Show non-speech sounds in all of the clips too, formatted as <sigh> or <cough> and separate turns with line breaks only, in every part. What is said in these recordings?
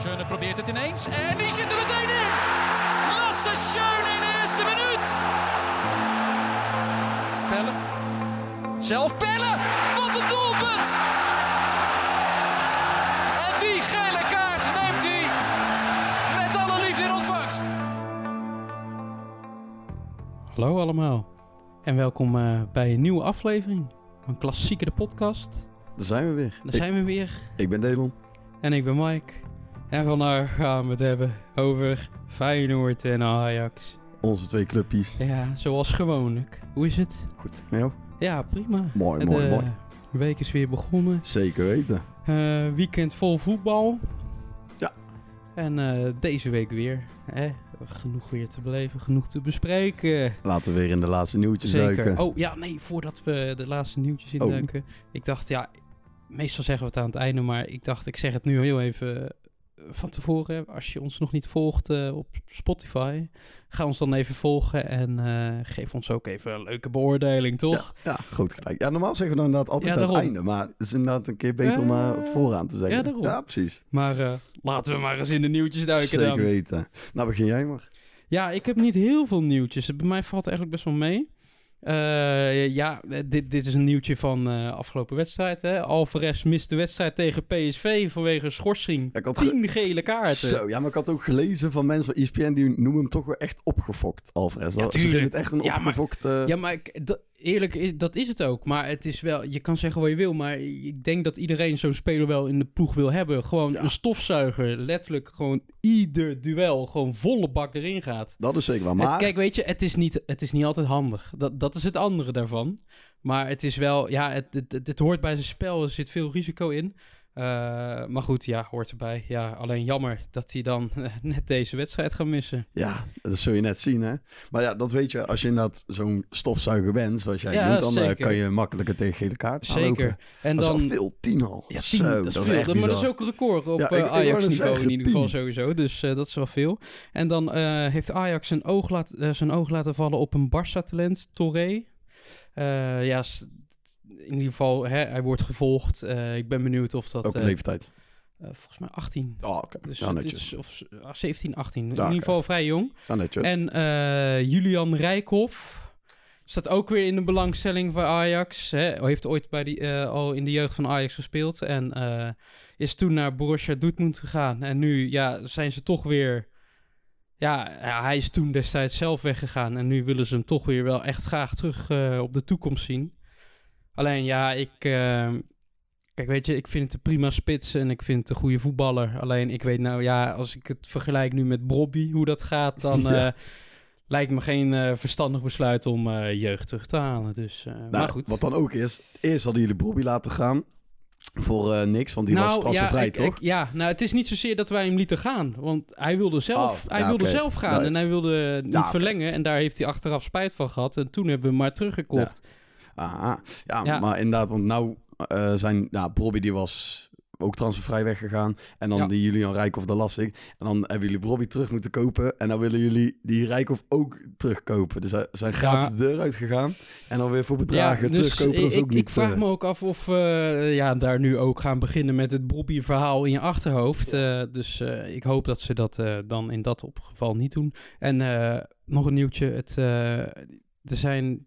Schöne probeert het ineens en die zit er meteen in. Lasse Schöne in de eerste minuut. Pelle. Zelf Pelle. Wat een doelpunt. En die gele kaart neemt hij met alle liefde in ontvangst.
Hallo allemaal en welkom eh, bij een nieuwe aflevering van Klassieke de podcast.
Daar zijn we weer.
Daar zijn we weer
Ik, ik ben Delon.
en ik ben Mike. En vandaag gaan we het hebben over Feyenoord en Ajax.
Onze twee clubjes.
Ja, zoals gewoonlijk. Hoe is het?
Goed. Jou?
Ja, prima.
Mooi,
de
mooi, mooi.
week is weer begonnen.
Zeker weten.
Eh, weekend vol voetbal.
Ja.
En eh, deze week weer. Hè? Genoeg weer te beleven, genoeg te bespreken.
Laten we weer in de laatste nieuwtjes
Zeker.
duiken.
Oh ja, nee, voordat we de laatste nieuwtjes
Oh.
induiken. Ik dacht, ja, meestal zeggen we het aan het einde, maar ik dacht, ik zeg het nu heel even eh, van tevoren. Als je ons nog niet volgt eh, op Spotify, ga ons dan even volgen en eh, geef ons ook even een leuke beoordeling, toch?
Ja, ja, goed gelijk. Ja, normaal zeggen we dan inderdaad altijd
Ja,
aan het einde. Maar het is inderdaad een keer beter om uh, vooraan te zeggen.
Ja,
precies.
Maar laten we maar eens in de nieuwtjes duiken
Zeker
dan.
weten. Nou, begin jij maar.
Ja, ik heb niet heel veel nieuwtjes. Bij mij valt het eigenlijk best wel mee. Eh, ja, dit, dit is een nieuwtje van eh afgelopen wedstrijd. Hè? Alvarez mist de wedstrijd tegen PSV vanwege schorsing.
Ja,
Tien gele kaarten.
Zo, ja, maar ik had ook gelezen van mensen van ESPN, die noemen hem toch wel echt opgefokt, Alvarez.
Ja,
Ze vinden het echt een
Ja, maar-
opgefokte...
Ja, maar ik, eerlijk, dat is het ook. Maar het is wel, je kan zeggen wat je wil, maar ik denk dat iedereen zo'n speler wel in de ploeg wil hebben. Gewoon
Ja.
een stofzuiger, letterlijk gewoon ieder duel, gewoon volle bak erin gaat.
Dat is zeker.
Het-
Maar
kijk, weet je, het is niet, het is niet altijd handig. Dat, dat is het andere daarvan. Maar het is wel, ja, het, het, het, het hoort bij zijn spel. Er zit veel risico in. Eh, maar goed, ja, hoort erbij. Ja, alleen jammer dat hij dan <laughs> net deze wedstrijd gaat missen.
ja, dat zul je net zien, hè. Maar ja, dat weet je, als je inderdaad zo'n stofzuiger bent, zoals jij
Ja,
doet, dan eh, kan je makkelijker tegen gele kaart
Zeker.
aanlopen.
En
dat
dan,
is al veel, tien al.
Ja,
Zo,
tien, dat is veel.
echt
maar dat is ook een record op
Ja,
eh, Ajax-niveau in ieder geval sowieso. Dus dat is wel veel. En dan heeft Ajax zijn oog, laat, zijn oog laten vallen op een Barça-talent, Torre. Eh, ja, in ieder geval, hè, hij wordt gevolgd. Eh, ik ben benieuwd of dat...
Ook een
eh,
leeftijd.
eh, volgens mij 18.
Oh, oké.
Dus
ja,
is of, ah, 17, 18. In ieder geval vrij jong.
Ja, netjes.
En Julian Rijkhoff staat ook weer in de belangstelling bij Ajax. Hè? Heeft ooit bij die, al in de jeugd van Ajax gespeeld. En is toen naar Borussia Dortmund gegaan. En nu ja, zijn ze toch weer... Ja, hij is toen destijds zelf weggegaan. En nu willen ze hem toch weer wel echt graag terug op de toekomst zien. Alleen ja, ik... eh, Kijk, weet je, ik vind het een prima spits en ik vind het een goede voetballer. Alleen ik weet nou, ja, als ik het vergelijk nu met Bobby, hoe dat gaat, dan <laughs>
Ja.
eh, lijkt me geen eh, verstandig besluit om eh, jeugd terug te halen. Dus, maar
Nou,
goed.
Wat dan ook is, eerst hadden jullie Bobby laten gaan voor niks, want die was transfervrij,
Nou, ja, ik-
toch?
ik- ja, nou, het is niet zozeer dat wij hem lieten gaan. Want hij wilde zelf,
Oh,
hij
ja,
wilde zelf gaan
Nice.
en hij wilde niet
Ja,
verlengen. En daar heeft hij achteraf spijt van gehad. En toen hebben we hem maar teruggekocht.
Ja,
Ja.
maar inderdaad, want nou eh, zijn, nou, Bobby die was ook transfervrij weggegaan. En dan
Ja.
die Julian Rijkoff, de lastig. En dan hebben jullie Bobby terug moeten kopen. En dan willen jullie die Rijkoff ook terugkopen. Dus zijn gratis
Ja.
de deur uitgegaan. En dan weer voor bedragen
dus
terugkopen, dat is
ik,
ook niet...
ik vraag
eh,
me ook af of we ja, daar nu ook gaan beginnen met het Bobby-verhaal in je achterhoofd. Dus ik hoop dat ze dat dan in dat op geval niet doen. En nog een nieuwtje. Het, er zijn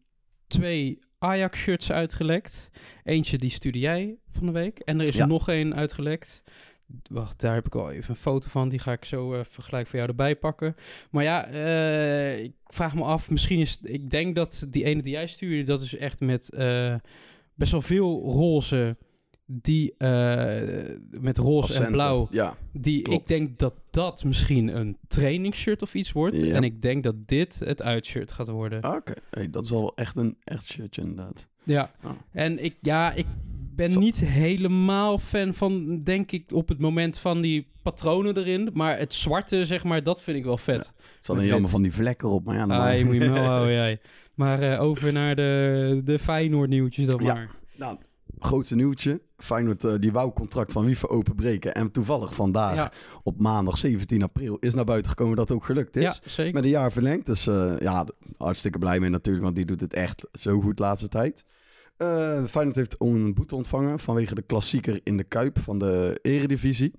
twee Ajax-shirts uitgelekt. Eentje die stuurde jij van de week. En er is
Ja.
er nog één uitgelekt. Wacht, daar heb ik al even een foto van. Die ga ik zo eh vergelijk voor jou erbij pakken. Maar ja, eh, ik vraag me af. Misschien is... Ik denk dat die ene die jij stuurde... Dat is echt met eh, best wel veel roze... Die eh, met roze en blauw.
Ja,
Die,
klopt.
ik denk dat dat misschien een trainingsshirt of iets wordt.
Ja.
En ik denk dat dit het uitshirt gaat worden.
ah, oké. Hey, dat is wel echt een echt shirtje inderdaad.
Ja.
Oh.
En ik, ja, ik ben
Zo-
niet helemaal fan van, denk ik, op het moment van die patronen erin. Maar het zwarte, zeg maar, dat vind ik wel vet.
Het alleen
Met
jammer van die vlekken erop. Maar ja,
Ah, je moet je wel <laughs> houden, jij. Maar eh, over naar de, de Feyenoord nieuwtjes dan
Ja.
maar.
Nou, grootste nieuwtje. Feyenoord eh, die wou contract van Wiever openbreken. En toevallig vandaag,
Ja,
op maandag 17 april, is naar buiten gekomen dat het ook gelukt is.
ja.
Met een jaar verlengd. Dus eh, ja, hartstikke blij mee natuurlijk, want die doet het echt zo goed de laatste tijd. Eh Feyenoord heeft een boete ontvangen vanwege de klassieker in de Kuip van de Eredivisie.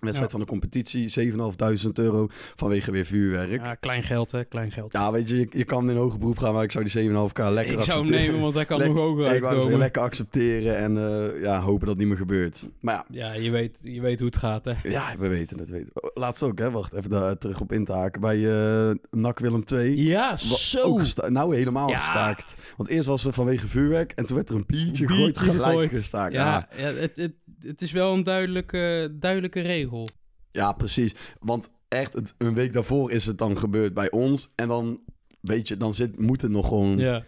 Wedstrijd
Ja.
van de competitie, 7.500 euro vanwege weer vuurwerk. Ja,
Ja, klein geld hè, klein geld.
weet je, je, je kan in hoger beroep gaan, maar ik zou die 7.5k lekker
ik zou hem
accepteren.
nemen, want hij kan nog hoger
Ik
uitkomen.
lekker accepteren en eh, ja, hopen dat het niet meer gebeurt. Maar ja,
Ja, je weet, je weet hoe het gaat hè.
ja we weten het. Weten. Oh, Laatst ook, hè? Wacht, even daar terug op in te haken. Bij eh NAC Willem 2.
Ja, zo.
Nou, helemaal
Ja.
gestaakt. Want eerst was het vanwege vuurwerk en toen werd er een biertje
Een
gegooid,
biertje
gelijk gestaakt. Ja.
Ja, ja het, het, het is wel een duidelijke, duidelijke regel.
ja, precies. Want echt, het, een week daarvoor is het dan gebeurd bij ons. En dan, weet je, dan zit, moet het nog gewoon
Ja.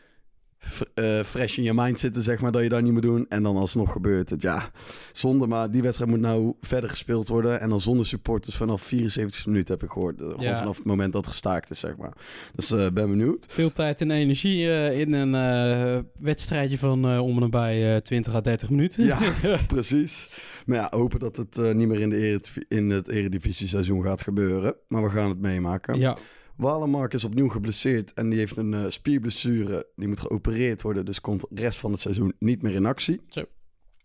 Eh, fresh in je mind zitten, zeg maar, dat je dat niet moet doen. En dan alsnog gebeurt het, ja. Zonde, maar die wedstrijd moet nou verder gespeeld worden. En dan zonder supporters vanaf 74 minuten, heb ik gehoord. Eh, Gewoon
Ja.
vanaf het moment dat het gestaakt is, zeg maar. Dus eh ben benieuwd.
Veel tijd en energie eh, in een wedstrijdje van om en eh 20 à 30 minuten.
Ja, <laughs> precies. Maar ja, hopen dat het niet meer in, de in het eredivisie-seizoen gaat gebeuren. Maar we gaan het meemaken.
ja.
Walemark is opnieuw geblesseerd en die heeft een eh, spierblessure. Die moet geopereerd worden, dus komt de rest van het seizoen niet meer in actie.
Zo.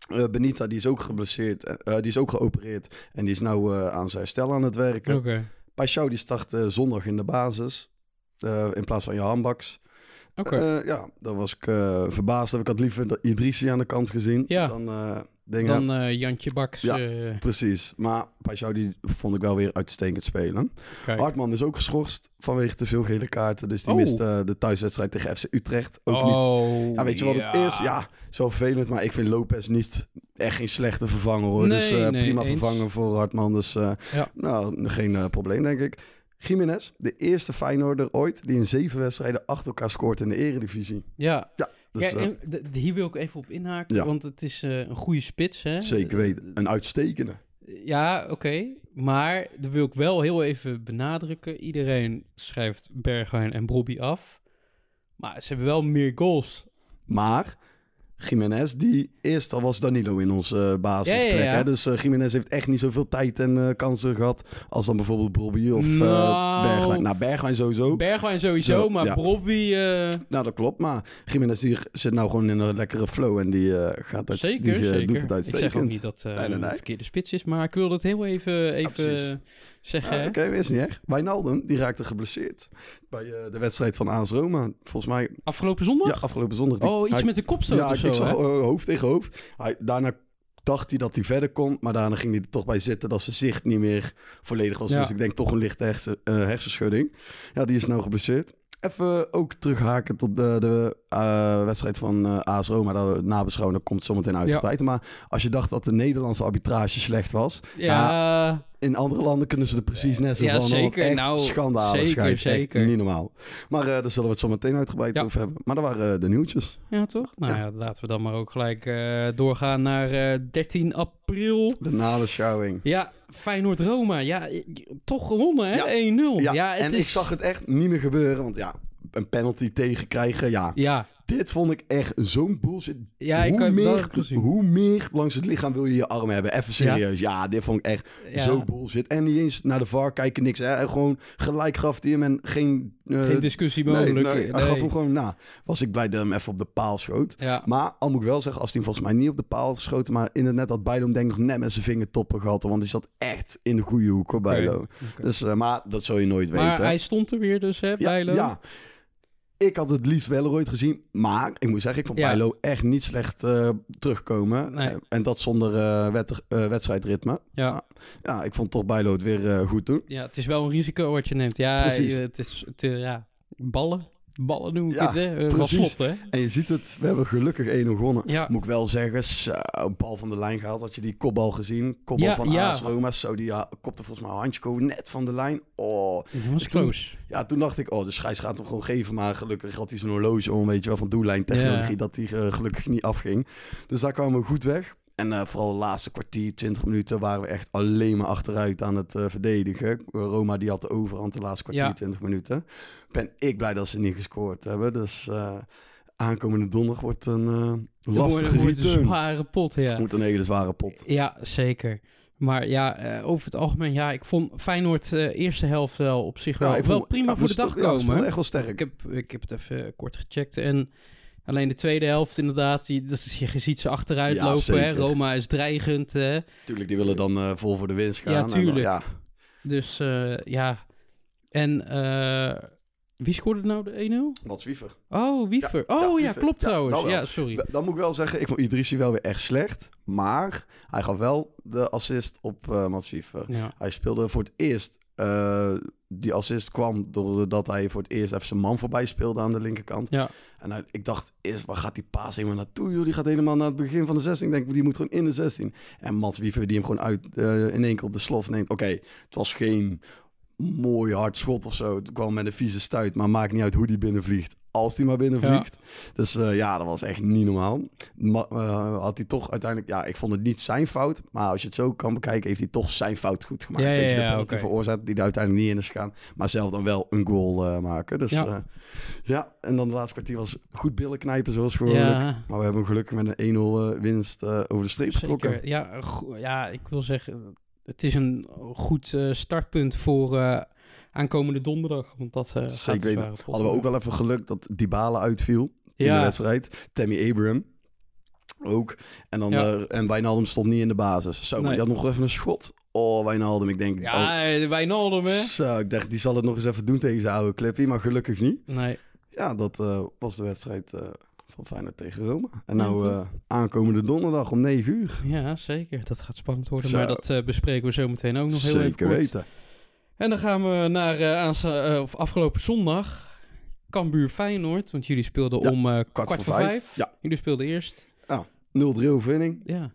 Eh, Benita, die is ook geblesseerd, eh, die is ook geopereerd en die is nou eh, aan zijn herstel aan het werken.
Oké.
Pashao, die start zondag in de basis, in plaats van Johan Baks.
Oké.
Eh, ja, daar was ik verbaasd. Heb ik had liever de Idrissi aan de kant gezien
Ja.
dan dingen.
Dan eh, Jantje Baks.
Ja.
eh,
Precies. Maar Pashao die vond ik wel weer uitstekend spelen.
kijk.
Hartman is ook geschorst vanwege te veel gele kaarten. Dus die
Oh.
mist eh, de thuiswedstrijd tegen FC Utrecht ook niet.
oh,
Ja, weet je wat het is? Ja, zo vervelend. Maar ik vind Lopez niet echt geen slechte vervanger hoor.
Nee,
dus eh,
nee,
prima
eens.
vervanger voor Hartman. Dus
Ja.
nou, geen probleem denk ik. Jiménez, de eerste Feyenoorder ooit die in zeven wedstrijden achter elkaar scoort in de eredivisie.
Ja,
Dus,
ja
eh,
en d- hier wil ik even op inhaken,
Ja.
want het is eh, een goede spits. Hè?
zeker weten. Een uitstekende.
Ja, oké. Maar dat wil ik wel heel even benadrukken. Iedereen schrijft Bergwijn en Brobby af. Maar ze hebben wel meer goals.
Maar Jiménez, die eerst al was Danilo in onze eh, basisplek.
Ja, ja, ja.
Hè? Dus eh Jiménez heeft echt niet zoveel tijd en eh, kansen gehad als dan bijvoorbeeld Bobby of
Nou.
Bergwijn. Nou, Bergwijn sowieso.
Bergwijn sowieso,
Zo,
maar eh,
nou, dat klopt. Maar Jiménez die zit nou gewoon in een lekkere flow en die gaat uit,
zeker,
die,
zeker.
doet het
ik
uitstekend.
zeg ook niet dat
nee.
een verkeerde spits is, maar ik wil dat heel even, even zeggen.
Ja,
hè.
Oké, is niet echt. Wijnaldum, die raakte geblesseerd bij eh, de wedstrijd van AS Roma. Volgens mij,
Afgelopen zondag?
ja, afgelopen zondag. Die-
oh, iets
hij-
met de kopstoot
Ja,
of
ik,
zo,
ik zag hoofd tegen hoofd. Hij, daarna dacht hij dat hij verder kon, maar daarna ging hij er toch bij zitten dat zijn zicht niet meer volledig was.
Ja.
Dus ik denk toch een lichte hersen, eh, hersenschudding. Ja, die is nou geblesseerd. Even ook terughakend op de, de eh, wedstrijd van eh AS Roma. Dat we nabeschouwen, dat komt zometeen uitgebreid. Maar als je dacht dat de Nederlandse arbitrage slecht was...
Ja,
In andere landen kunnen ze er precies net zo
Ja,
van.
zeker.
Echt
Nou,
schandalig
zeker, zeker.
niet normaal. Maar eh, daar zullen we het zo meteen uitgebreid over hebben. Maar dat waren de nieuwtjes.
ja, toch? Nou
Ja.
laten we dan maar ook gelijk doorgaan naar eh, 13 april.
De nabeschouwing.
Ja, Feyenoord-Roma. Ja, toch gewonnen, hè?
Ja.
1-0.
Ja,
Ja, het
en
is...
ik zag het echt niet meer gebeuren. Want ja, een penalty tegenkrijgen, ja.
Ja,
Dit vond ik echt zo'n bullshit.
ja
hoe, meer, hoe meer langs het lichaam wil je je arm hebben? Even serieus. Ja, dit vond ik echt
Ja.
zo bullshit. En niet eens naar de VAR kijken, niks. Hè. En Gewoon gelijk gaf hij hem en geen... eh,
Geen discussie
nee,
mogelijk.
nee, hij gaf hem gewoon na. Was ik blij dat hij hem even op de paal schoot.
Ja,
Maar al moet ik wel zeggen, als hij hem volgens mij niet op de paal had geschoten, maar in het net had Bijlo hem denk ik nog net met zijn vingertoppen gehad. Want hij zat echt in de goede hoek hoor, Bijlo. Dus, eh, maar dat zul je nooit
maar
weten.
hij stond er weer dus, hè, Bijlo?
ja. Ik had het liefst wel ooit gezien, maar ik moet zeggen, ik vond
Ja.
Bijlo echt niet slecht eh, terugkomen.
Nee.
Eh, en dat zonder wet- eh, wedstrijdritme.
Ja.
Ja, ik vond toch Bijlo het weer goed doen.
ja, het is wel een risico wat je neemt. Ja,
Precies.
het is, het, ja, ballen. Ballen noem ik
Ja,
het, hè? Uh,
precies.
slot, hè?
En je ziet het, we hebben gelukkig 1-0 gewonnen.
Ja,
Moet ik wel zeggen, een bal van de lijn gehaald. Had je die kopbal gezien? Kopbal
Ja,
van
ja.
AS Roma. Zo, die ja, kopte volgens mij Handje net van de lijn. Oh,
dat was
toen-
close.
ja, toen dacht ik, oh, de scheids gaat hem gewoon geven. Maar gelukkig had hij zo'n horloge om, weet je wel, van doellijntechnologie.
Ja.
Dat die eh, gelukkig niet afging. Dus daar kwamen we goed weg. En eh, vooral de laatste kwartier, 20 minuten, waren we echt alleen maar achteruit aan het eh, verdedigen. Roma die had de overhand de laatste kwartier,
Ja.
20 minuten. Ben ik blij dat ze niet gescoord hebben. Dus eh, aankomende donderdag wordt een lastige
wordt- wordt een zware pot, ja.
Wordt een hele zware pot.
Ja, zeker. Maar ja, over het algemeen, ja, ik vond Feyenoord eh eerste helft wel op zich wel, prima
ja,
voor de dag
ja,
komen.
echt wel sterk.
ik, heb, ik heb het even kort gecheckt en Alleen de tweede helft inderdaad, die, dus je ziet ze achteruit
Ja,
lopen. Hè? Roma is dreigend. Hè?
Tuurlijk, die willen dan eh, vol voor de winst gaan.
Ja,
en
tuurlijk.
ja,
Dus eh, ja. En eh, wie scoorde nou de 1-0?
wat zwiever.
Oh, Wiever.
Ja,
oh
ja, Wiever.
klopt trouwens.
wel.
Ja, sorry.
Da- Dan moet ik wel zeggen, ik vond Idrissi wel weer echt slecht. Maar hij gaf wel de assist op Mats Wiever. Hij speelde voor het eerst. Eh, die assist kwam doordat hij voor het eerst even zijn man voorbij speelde aan de linkerkant.
Ja.
En hij- ik dacht eerst, waar gaat die paas helemaal naartoe? Joh? Die gaat helemaal naar het begin van de 16. Ik denk, die moet gewoon in de 16. En Mats Wiever die hem gewoon uit eh, in één keer op de slof neemt. Oké, het was geen mooi hard schot of zo. Het kwam met een vieze stuit, maar maakt niet uit hoe die binnenvliegt. Als die maar binnenvliegt. Dus eh, ja, dat was echt niet normaal. Ma- eh, had hij toch uiteindelijk... Ja, ik vond het niet zijn fout. Maar als je het zo kan bekijken, heeft hij toch zijn fout goed gemaakt.
Ja, ja,
je, de
ja,
penalty veroorzaakt die er uiteindelijk niet in is gegaan. Maar zelf dan wel een goal eh, maken. Dus
Ja.
ja. ja, en dan de laatste kwartier was goed billen knijpen zoals gewoonlijk.
Ja,
Maar we hebben gelukkig met een 1-0 eh, winst over de streep getrokken.
Ja, ja, ik wil zeggen, het is een goed startpunt voor aankomende donderdag. Want dat eh gaat
Zeker
dus
weten. Hadden we ook wel even geluk dat Dybala uitviel in
Ja.
de wedstrijd. Tammy Abraham ook. En, dan,
Ja.
eh, en Wijnaldum stond niet in de basis. Zo, maar
Nee.
die had nog even een schot. Oh, Wijnaldum, ik denk...
Ja, de Wijnaldum,
oh,
hè?
zo, ik dacht, die zal het nog eens even doen tegen zijn oude clippie. Maar gelukkig niet.
Nee.
Ja, dat eh, was de wedstrijd eh, van Feyenoord tegen Roma. En nou eh, aankomende donderdag om 9 uur.
Ja, zeker. Dat gaat spannend worden.
Zo.
Maar dat eh, bespreken we zo meteen ook nog heel even
Zeker weten.
En dan gaan we naar eh, of afgelopen zondag. Cambuur Feyenoord. Want jullie speelden
Ja,
om eh, kwart,
Kwart
voor vijf.
Ja,
Jullie speelden eerst.
0-3 overwinning.
Ja.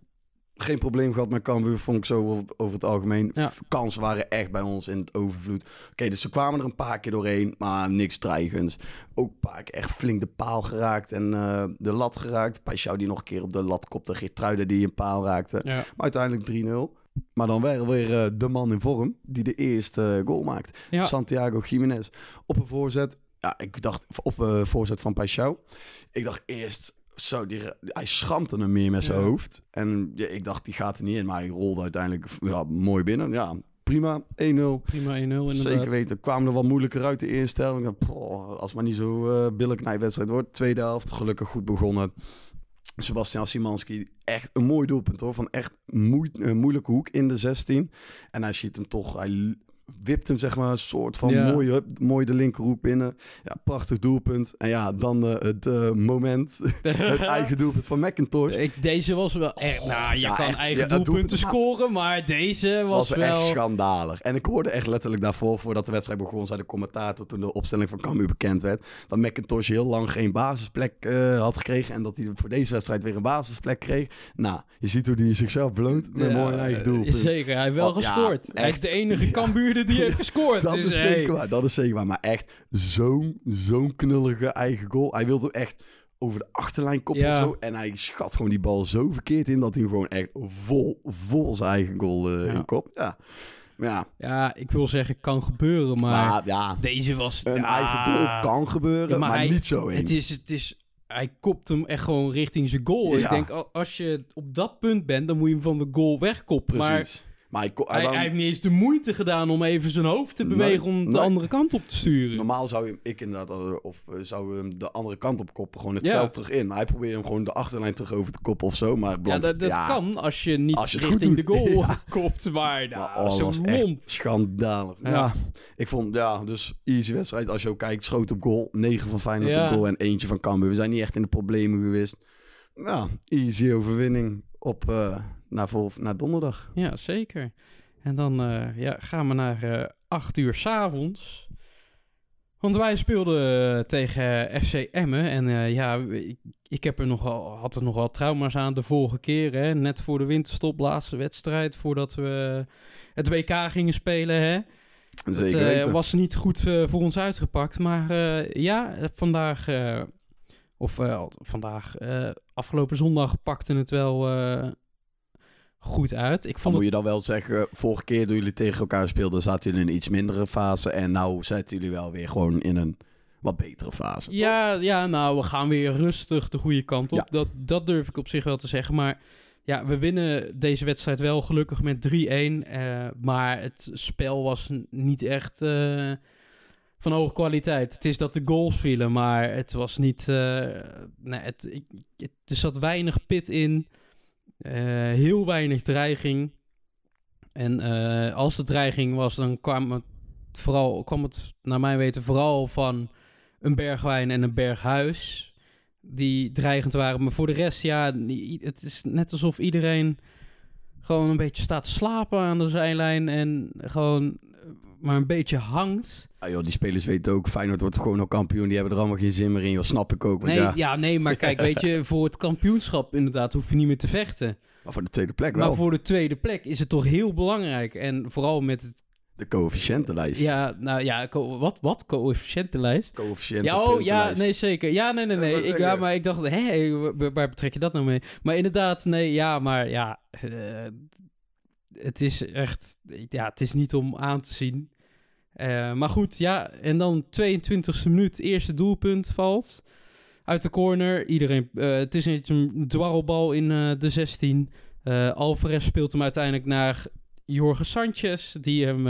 geen probleem gehad met Cambuur, vond ik zo over, het algemeen.
Ja.
Kansen waren echt bij ons in het overvloed. Oké, dus ze kwamen er een paar keer doorheen, maar niks dreigends. Ook een paar keer echt flink de paal geraakt en de lat geraakt. Paixão die nog een keer op de lat kopte. Geertruiden die een paal raakte.
ja.
Maar uiteindelijk 3-0. Maar dan weer, weer eh, de man in vorm die de eerste eh, goal maakt.
Ja.
Santiago Jiménez. Op een voorzet. Ja, ik dacht op een voorzet van Paixão. Ik dacht eerst, zo, die, hij schampte hem meer met zijn
Ja.
hoofd. En ja, ik dacht, die gaat er niet in. Maar hij rolde uiteindelijk ja, mooi binnen. Ja, prima. 1-0.
Prima 1-0 inderdaad.
Zeker weten. Kwamen er wat moeilijker uit de eerste helft. Als het maar niet zo eh billenknijpwedstrijd wordt. Tweede helft, gelukkig goed begonnen. Sebastian Simanski, echt een mooi doelpunt hoor. Van echt moe- een moeilijke hoek in de 16. En hij ziet hem toch, wipt hem zeg maar een soort van
Ja.
mooi, hup, mooi de linkerhoek binnen. Ja, prachtig doelpunt. En ja, dan eh, het eh, moment, <laughs> het eigen doelpunt van McIntosh.
Ik, deze was wel echt... Nou, je
ja,
kan
echt,
eigen
ja,
doelpunten
doelpunt,
scoren, maar deze was,
was wel echt schandalig. En ik hoorde echt letterlijk daarvoor, voordat de wedstrijd begon, zei de commentator toen de opstelling van Cambuur bekend werd, dat McIntosh heel lang geen basisplek eh, had gekregen en dat hij voor deze wedstrijd weer een basisplek kreeg. Nou, je ziet hoe hij zichzelf beloont met mooi eigen doelpunt.
Zeker, hij heeft wel gescoord. hij is de enige <laughs> Cambuurder die heeft gescoord.
Dat
Dus,
is
hey.
zeker waar, dat is zeker waar. Maar echt zo'n zo'n knullige eigen goal. Hij wilde hem echt over de achterlijn koppen
Ja.
of zo. En hij schat gewoon die bal zo verkeerd in dat hij hem gewoon echt vol, vol zijn eigen goal eh
Ja.
in kopt. Ja. Ja,
Ja, ik wil zeggen, kan gebeuren, maar,
maar ja,
deze was...
een
ja,
eigen goal kan gebeuren,
Ja,
maar,
hij-
niet zo één.
Het is, het is, hij kopt hem echt gewoon richting zijn goal. Ik denk, al- als je op dat punt bent, dan moet je hem van de goal wegkoppen.
Precies. Maar hij, ko- hij
hij, heeft niet eens de moeite gedaan om even zijn hoofd te
Nee,
bewegen om de
nee.
andere kant op te sturen.
normaal zou ik inderdaad, eh, of eh, zou hem de andere kant op koppen, gewoon het
Ja.
veld terug in. Maar hij probeerde hem gewoon de achterlijn terug over te koppen of zo. Maar
Ja,
Bland-
dat, dat
ja,
kan als je niet
Als je
richting de goal <laughs>
Ja.
kopt, maar nou,
Maar, oh, dat
zo
was echt schandalig.
Ja.
Ja. ik vond, ja, dus easy wedstrijd. Als je ook kijkt, schoot op goal. 9 van Feyenoord
Ja.
op goal en eentje van Cambuur. We zijn niet echt in de problemen geweest. Ja, easy overwinning op, eh, naar, vol, naar donderdag.
Ja, zeker. En dan eh, ja, gaan we naar eh 8 uur s'avonds. Want wij speelden eh, tegen FC Emmen. En ja, ik, ik heb er nogal, had er nogal trauma's aan de vorige keer. Hè? Net voor de winterstop, laatste wedstrijd. Voordat we het WK gingen spelen. Hè?
Zeker
het was niet goed voor ons uitgepakt. Maar ja, vandaag... of vandaag, afgelopen zondag pakte het wel goed uit. Ik
Dan
vond
moet
het
je dan wel zeggen, vorige keer toen jullie tegen elkaar speelden, zaten jullie in een iets mindere fase. En nou zetten jullie wel weer gewoon in een wat betere fase.
Ja, ja, nou, we gaan weer rustig de goede kant op.
Ja.
Dat, dat durf ik op zich wel te zeggen. Maar ja, we winnen deze wedstrijd wel gelukkig met 3-1. eh, maar het spel was niet echt... eh, van hoge kwaliteit. Het is dat de goals vielen, maar het was niet... eh, nee, het, ik, het, er zat weinig pit in. Eh, heel weinig dreiging. En eh, als er dreiging was, dan kwam het, vooral, kwam het naar mijn weten vooral van een bergwijn en een berghuis. Die dreigend waren. Maar voor de rest, ja, het is net alsof iedereen gewoon een beetje staat slapen aan de zijlijn. En gewoon maar een beetje hangt.
Ah, joh, die spelers weten ook, Feyenoord wordt gewoon al kampioen. Die hebben er allemaal geen zin meer in. joh. snap ik ook.
Nee,
ja,
ja. nee, maar <laughs> kijk, weet je, voor het kampioenschap inderdaad hoef je niet meer te vechten.
maar voor de tweede plek wel.
Maar voor de tweede plek is het toch heel belangrijk. En vooral met het...
De coëfficiëntenlijst.
Ja, nou ja, wat? Wat? Coëfficiëntenlijst?
Coëfficiënten,
Ja, oh, ja, nee, zeker. Ja, nee, nee, nee. Ik, ja, maar ik dacht, hé, waar, waar betrek je dat nou mee? Maar inderdaad, nee, ja, maar ja, eh, het is echt, ja, het is niet om aan te zien. Eh, maar goed, ja, en dan 22e minuut, eerste doelpunt valt uit de corner. Iedereen, eh, het is een, dwarrelbal in eh, de 16. Eh Alvarez speelt hem uiteindelijk naar Jorge Sanchez, die hem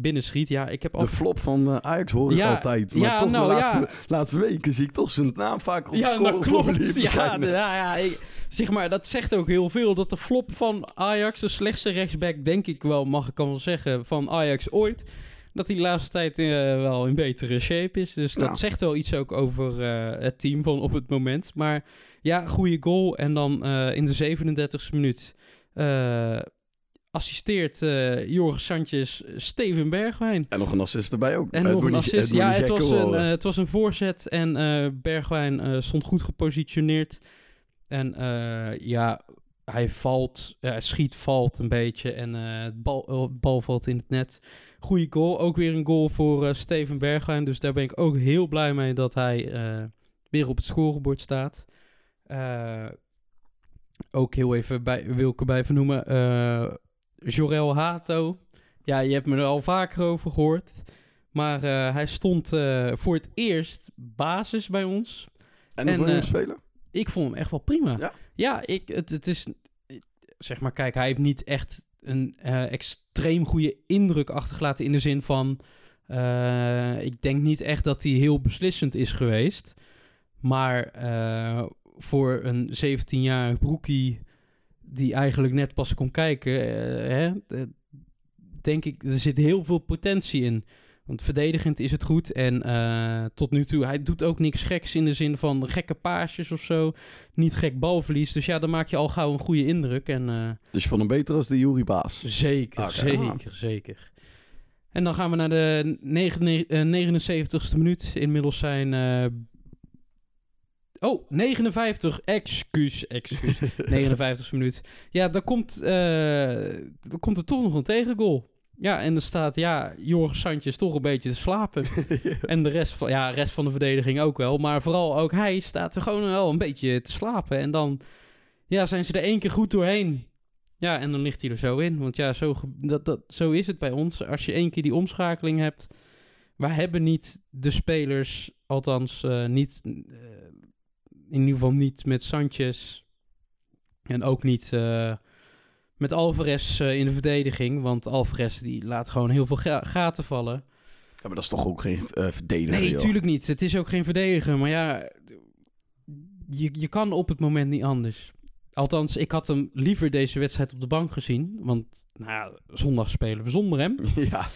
binnenschiet. Ja, ik heb
De
altijd...
flop van eh, Ajax hoor ik
Ja,
altijd. Maar
ja,
toch
nou,
de
ja.
laatste, laatste weken zie ik toch zijn naam vaker op
Ja,
de scoreformulier
klopt. Ja, de- ja, ja ik- zeg maar, dat zegt ook heel veel. Dat de flop van Ajax, de slechtste rechtsback, denk ik wel, mag ik wel zeggen, van Ajax ooit. Dat hij de laatste tijd eh, wel in betere shape is. Dus dat zegt wel iets ook over eh, het team van op het moment. Maar ja, goede goal. En dan in de 37e minuut assisteert eh Jorge Sanchez Steven Bergwijn.
En nog een assist erbij ook.
En
Het
nog een assist.
het
Ja, het was, een, eh, het was een voorzet en eh, Bergwijn eh, stond goed gepositioneerd. En eh, ja, hij valt, hij schiet, valt een beetje en eh het bal, eh, het bal valt in het net. Goeie goal, ook weer een goal voor eh, Steven Bergwijn. Dus daar ben ik ook heel blij mee dat hij eh, weer op het scorebord staat. Eh, ook heel even bij, wil ik erbij vernoemen, eh Jorel Hato. Ja, je hebt me er al vaker over gehoord. Maar eh, hij stond eh, voor het eerst basis bij ons.
en hoe vond je hem
eh,
spelen?
Ik vond hem echt wel prima.
Ja?
Ja, ik, het, het is... Zeg maar, kijk, hij heeft niet echt een extreem goede indruk achtergelaten... in de zin van... ik denk niet echt dat hij heel beslissend is geweest. Maar voor een 17-jarig broekie... die eigenlijk net pas kon kijken... eh, hè, denk ik, er zit heel veel potentie in. Want verdedigend is het goed. En eh, tot nu toe, hij doet ook niks geks in de zin van gekke paasjes of zo. Niet gek balverlies. Dus ja, dan maak je al gauw een goede indruk. En eh,
Dus je vond hem beter als de Jury Baas.
zeker, zeker, zeker. En dan gaan we naar de negen- eh, 79ste minuut. Inmiddels zijn... Oh, 59. Excuus, excuus. <laughs> 59ste minuut. Ja, dan komt, eh, dan komt er toch nog een tegengoal. Ja, en er staat, ja, Jorge Sanchez toch een beetje te slapen. <laughs> En de rest van, ja, rest van de verdediging ook wel. Maar vooral ook hij staat er gewoon wel een beetje te slapen. En dan ja, zijn ze er één keer goed doorheen. Ja, en dan ligt hij er zo in. Want ja, zo, dat, dat, zo is het bij ons. Als je één keer die omschakeling hebt. Wij hebben niet de spelers, althans eh, niet, eh, in ieder geval niet met Sanchez. En ook niet eh, met Alvarez eh, in de verdediging. Want Alvarez die laat gewoon heel veel ga- gaten vallen.
Ja, maar dat is toch ook geen eh verdediger,
Nee,
joh.
tuurlijk niet. Het is ook geen verdediger. Maar ja, je, je kan op het moment niet anders. Althans, ik had hem liever deze wedstrijd op de bank gezien. Want nou ja, zondag spelen we zonder hem. <laughs>
ja.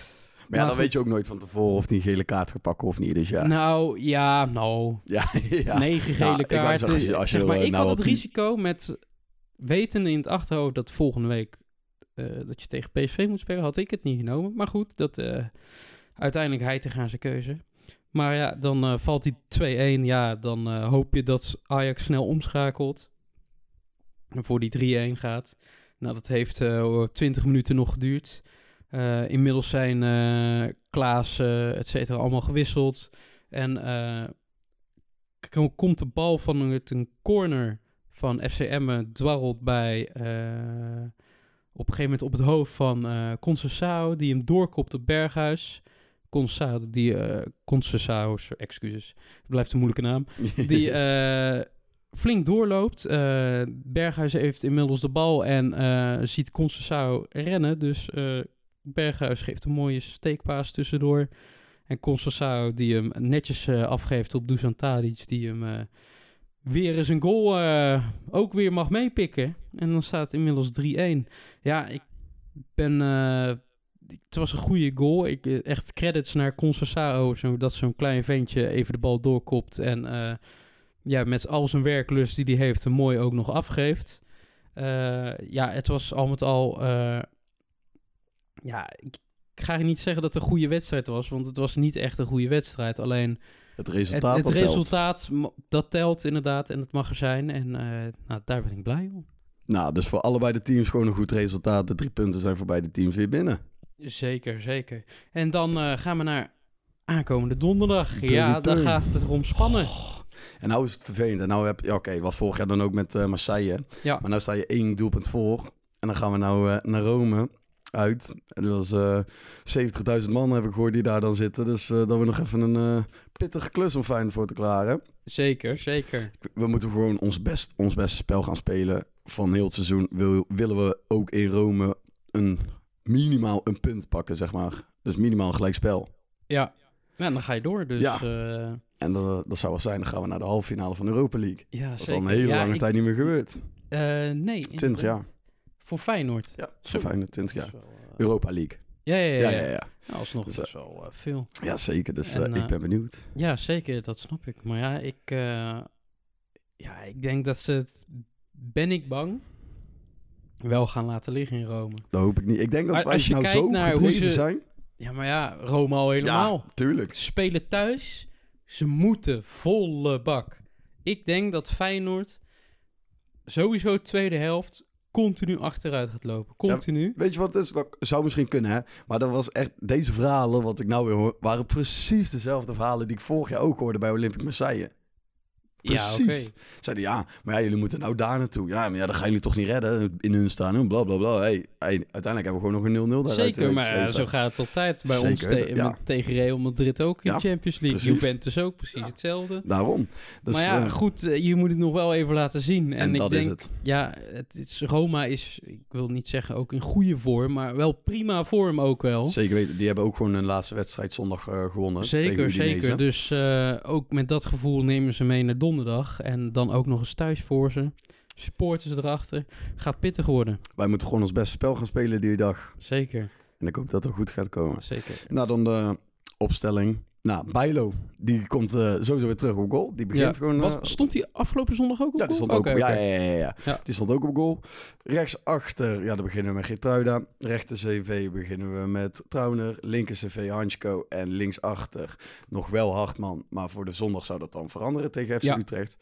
Maar ja, dan weet je ook nooit van tevoren of hij een gele kaart gaat pakken of niet. Dus ja.
Nou, ja, nou.
ja, <laughs> ja.
Negen
Ja,
gele
ik wou
kaarten.
zeggen, als je- als je
zeg maar, ik
nou
had het risico met weten in het achterhoofd dat volgende week eh, dat je tegen PSV moet spelen, had ik het niet genomen. Maar goed, dat eh, uiteindelijk hij te gaan zijn keuze. Maar ja, dan eh, valt die 2-1. Ja, dan hoop je dat Ajax snel omschakelt. En voor die 3-1 gaat. Nou, dat heeft eh 20 minuten nog geduurd. Eh, inmiddels zijn eh Klaas, et cetera, allemaal gewisseld. En eh, komt de bal van een, corner van FCM dwarrelt bij op een gegeven moment op het hoofd van Concessao, die hem doorkopt op Berghuis. Concessao, die eh Concessao, excuses, het blijft een moeilijke naam. <laughs> Die eh, flink doorloopt. Berghuis heeft inmiddels de bal en eh, ziet Concessao rennen. Dus eh, Berghuis geeft een mooie steekpaas tussendoor. En Conceição die hem netjes eh, afgeeft op Dusan Tadic, die hem eh, weer eens een goal eh, ook weer mag meepikken. En dan staat inmiddels 3-1. Ja, ik ben... het was een goede goal. Ik, echt credits naar Conceição, zo, dat zo'n klein ventje even de bal doorkopt en ja, met al zijn werklust die hij heeft, hem mooi ook nog afgeeft. Ja, het was al met al. Ja, ik, ik ga niet zeggen dat het een goede wedstrijd was, want het was niet echt een goede wedstrijd. Alleen
Het
het,
resultaat
het
dat telt.
resultaat, dat telt inderdaad en het mag er zijn. En eh, nou, daar ben ik blij om.
Nou, dus voor allebei de teams gewoon een goed resultaat. De drie punten zijn voor beide teams weer binnen.
Zeker, zeker. En dan eh, gaan we naar aankomende donderdag.
De
ja,
return.
dan gaat het erom spannen.
En nou is het vervelend. En nou heb ja, oké, was vorig jaar dan ook met eh, Marseille.
Ja.
Maar nou sta je één doelpunt voor. En dan gaan we nou naar Rome uit. En dat is eh 70.000 man heb ik gehoord die daar dan zitten. Dus eh, dat we nog even een eh, pittige klus om fijn voor te klaren.
Zeker, zeker.
We moeten gewoon ons, best, ons beste spel gaan spelen van heel het seizoen. Wil, willen we ook in Rome een minimaal een punt pakken, zeg maar. Dus minimaal een gelijkspel.
Ja. ja, dan ga je door. Dus
Ja. En dat, dat zou wel zijn, dan gaan we naar de halve finale van de Europa League.
ja
Dat is al een hele
ja,
lange
ik-
tijd niet meer gebeurd.
eh, nee.
20
inderdaad.
jaar.
Voor Feyenoord.
Ja,
zo
fijn, 20
Dat is
jaar.
wel, eh,
Europa League.
ja, ja, ja.
Ja,
ja,
ja.
Nou, alsnog
Dus,
best wel eh, veel.
Ja, zeker. Dus
En,
eh, ik
eh,
ben benieuwd.
Ja, zeker. Dat snap ik. Maar ja, ik... eh, ja, ik denk dat ze het... Ben ik bang? Wel gaan laten liggen in Rome.
Dat hoop ik niet. Ik denk dat
Maar
wij
als je
nou zo
naar hoe
gedreven
ze-
zijn.
Ja, maar ja, Rome al helemaal.
Ja, tuurlijk.
Spelen thuis. Ze moeten volle bak. Ik denk dat Feyenoord sowieso de tweede helft continu achteruit gaat lopen. Continu.
Weet je wat het is? Dat zou misschien kunnen, hè? Maar dat was echt... Deze verhalen, wat ik nou weer hoor... waren precies dezelfde verhalen die ik vorig jaar ook hoorde bij Olympic Marseille.
ja,
Precies.
oké.
Zeiden ja, maar ja, jullie moeten nou daar naartoe. Ja, maar ja, dan gaan jullie toch niet redden in hun staan. Bla bla bla. Hey, uiteindelijk hebben we gewoon nog een 0-0 daaruit.
Zeker,
eh,
maar ja, zo gaat het altijd bij ons te-
ja.
tegen Real Madrid ook in
Ja,
Champions League.
precies.
Juventus ook precies hetzelfde.
Daarom. Dus,
maar ja,
eh,
goed, eh, je moet het nog wel even laten zien. En,
en
ik
dat
denk,
is het.
ja, het is, Roma is, ik wil niet zeggen ook in goede vorm, maar wel prima vorm ook wel.
Zeker weten. Die hebben ook gewoon hun laatste wedstrijd zondag gewonnen.
Zeker, zeker. Dus ook met dat gevoel nemen ze mee naar donderdag. En dan ook nog eens thuis voor ze. Supporters erachter. Gaat pittig worden.
Wij moeten gewoon ons beste spel gaan spelen die dag.
Zeker,
En ik hoop dat het goed gaat komen.
zeker.
Nou, dan de opstelling. Nou, Bijlo, die komt eh, sowieso weer terug op goal. Die begint
Ja.
gewoon... eh,
Was- stond hij afgelopen zondag ook op
ja, die stond ook op, ja, ja, ja, ja.
Ja.
Die stond ook op goal. Rechtsachter, ja, dan beginnen we met Geertruida. Rechter CV beginnen we met Trauner. Linker CV Hansko. En linksachter nog wel Hartman. Maar voor de zondag zou dat dan veranderen tegen FC. Utrecht.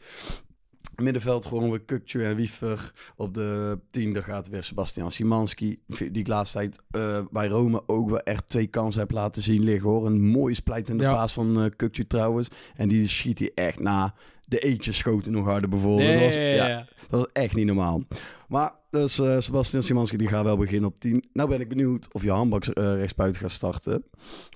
Middenveld gewoon weer Kukcu en Wiefer. Op de tiende gaat weer Sebastian Simanski. Die ik laatst tijd eh, bij Rome ook wel echt twee kansen heb laten zien liggen hoor. Een mooie splijtende
Ja.
paas van Kukcu trouwens. En die schiet hij echt na. De eetjes schoten nog harder bijvoorbeeld.
Ja,
Dat was-
ja,
dat was echt niet normaal. Maar dus eh, Sebastian Simanski die gaat wel beginnen op 10. Nou ben ik benieuwd of je handbaks eh rechtsbuiten gaat starten.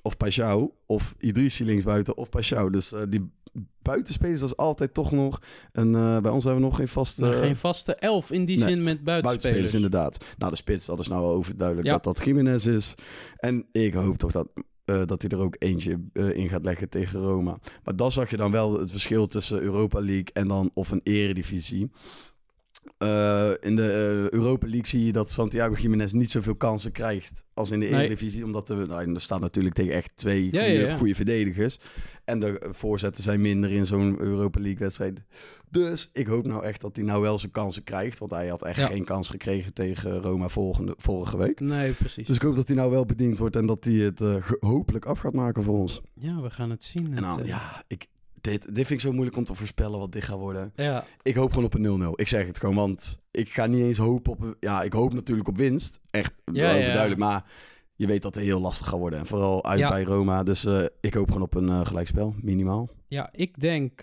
Of Pashao. Of Idrissi linksbuiten. Of Pashao. Dus die buitenspelers, dat is altijd toch nog... Een, eh, bij ons hebben we nog geen vaste...
Maar geen vaste elf in die
nee,
zin met buitenspelers.
Buitenspelers, inderdaad. Nou, de spits, dat is nou wel overduidelijk
Ja.
dat dat Jiménez is. En ik hoop toch dat, eh, dat hij er ook eentje eh, in gaat leggen tegen Roma. Maar dan zag je dan wel het verschil tussen Europa League en dan of een eredivisie. Eh, in de eh, Europa League zie je dat Santiago Jiménez niet zoveel kansen krijgt als in de
Nee.
Eredivisie. Omdat er, nou, er staan natuurlijk tegen echt twee
Ja,
goede,
ja, ja.
goede verdedigers. En de voorzetten zijn minder in zo'n Europa League wedstrijd. Dus ik hoop nou echt dat hij nou wel zijn kansen krijgt. Want hij had echt geen kans gekregen tegen Roma volgende, vorige week.
Nee, precies.
Dus ik hoop dat hij nou wel bediend wordt en dat hij het eh, hopelijk af gaat maken voor ons.
ja, we gaan het zien.
En dan, ja, ik, dit, dit vind ik zo moeilijk om te voorspellen wat dit gaat worden.
ja,
Ik hoop gewoon op een 0-0. Ik zeg het gewoon, want ik ga niet eens hopen op... Ja, ik hoop natuurlijk op winst. Echt
Ja, ja.
Maar je weet dat het heel lastig gaat worden. En vooral uit
Ja.
bij Roma. Dus eh, ik hoop gewoon op een eh, gelijkspel, minimaal.
ja, ik denk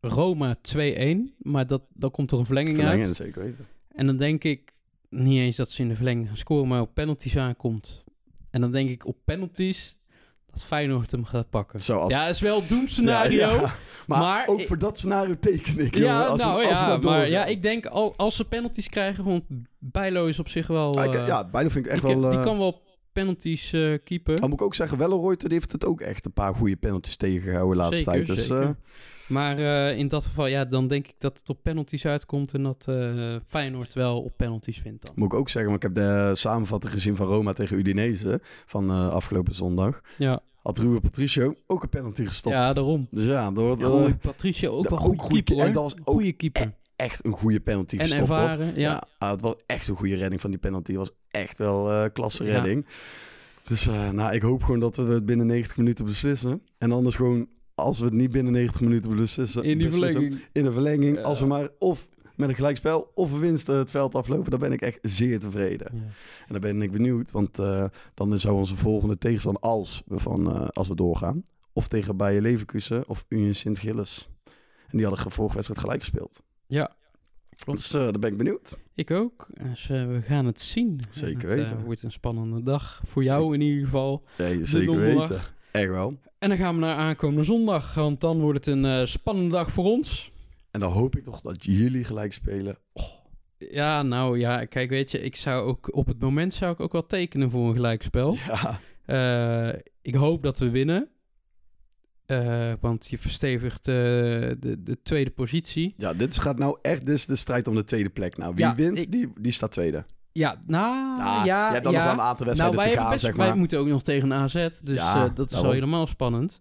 Roma 2-1. Maar dat, dan komt er een verlenging,
Verlengen,
uit.
zeker weten.
En dan denk ik niet eens dat ze in de verlenging gaan scoren, maar op penalties aankomt. En dan denk ik op penalties dat Feyenoord hem gaat pakken.
Zoals...
Ja, is wel doemscenario.
Ja, <laughs>
Ja,
ja. Maar,
Maar
ook voor dat scenario teken ik, jongen. Als we-
nou
als
ja,
maar
ja, ik denk al, als ze penalties krijgen, want Bijlo is op zich wel...
Ah,
eh,
ja, bijna vind ik echt
die,
wel...
die
eh,
kan wel penalties eh, keeper.
Dan moet ik ook zeggen, Welleroyte die heeft het ook echt een paar goede penalties tegengehouden de laatste
Zeker,
tijd. Dus,
zeker.
eh,
Maar eh, in dat geval, ja, dan denk ik dat het op penalties uitkomt en dat Feyenoord wel op penalties wint dan.
moet ik ook zeggen, want ik heb de samenvatting gezien van Roma tegen Udinese van afgelopen zondag.
Ja,
Had Rui Patricio ook een penalty gestopt.
ja daarom.
Dus ja,
goeie Patricio ook wel
ook
goede keeper
ke- en
hoor.
dat was ook
Goeie keeper.
Echt een goede penalty
En
gestopt.
ja.
het was echt een goede redding van die penalty. Het was echt wel eh klasse
Ja.
redding. Dus eh, nou, ik hoop gewoon dat we het binnen 90 minuten beslissen. En anders gewoon, als we het niet binnen 90 minuten beslissen...
In die
beslissen,
verlenging.
In de verlenging. Als we maar of met een gelijkspel of een winst het veld aflopen, dan ben ik echt zeer tevreden.
Ja.
En dan ben ik benieuwd, want eh, dan zou onze volgende tegenstander, als we, van, als we doorgaan, of tegen Bayer Leverkusen of Union Sint-Gilles. En die hadden vorige wedstrijd gelijk gespeeld.
Ja, klopt.
Dus eh daar ben ik benieuwd.
Ik ook. Dus eh, we gaan het zien.
Zeker
het, eh,
weten.
wordt een spannende dag. Voor
Zeker.
jou in ieder geval.
Nee, zeker
donderdag.
weten. Echt wel.
En dan gaan we naar aankomende zondag. Want dan wordt het een spannende dag voor ons.
En dan hoop ik toch dat jullie gelijk spelen. Oh,
Ja, nou ja, kijk, weet je, ik zou ook op het moment zou ik ook wel tekenen voor een gelijkspel.
ja,
ik hoop dat we winnen. Eh, want je verstevigt eh, de, de tweede positie.
ja, dit gaat nou echt is de strijd om de tweede plek. Nou, wie
Ja,
wint,
ik-
die, die staat tweede.
Ja, nou, ja.
je hebt dan
ja.
nog wel een aantal
nou,
wedstrijden
wij,
te gaan,
best-
zeg
wij
maar.
moeten ook nog tegen AZ. Dus
Ja,
eh, dat is wel helemaal spannend.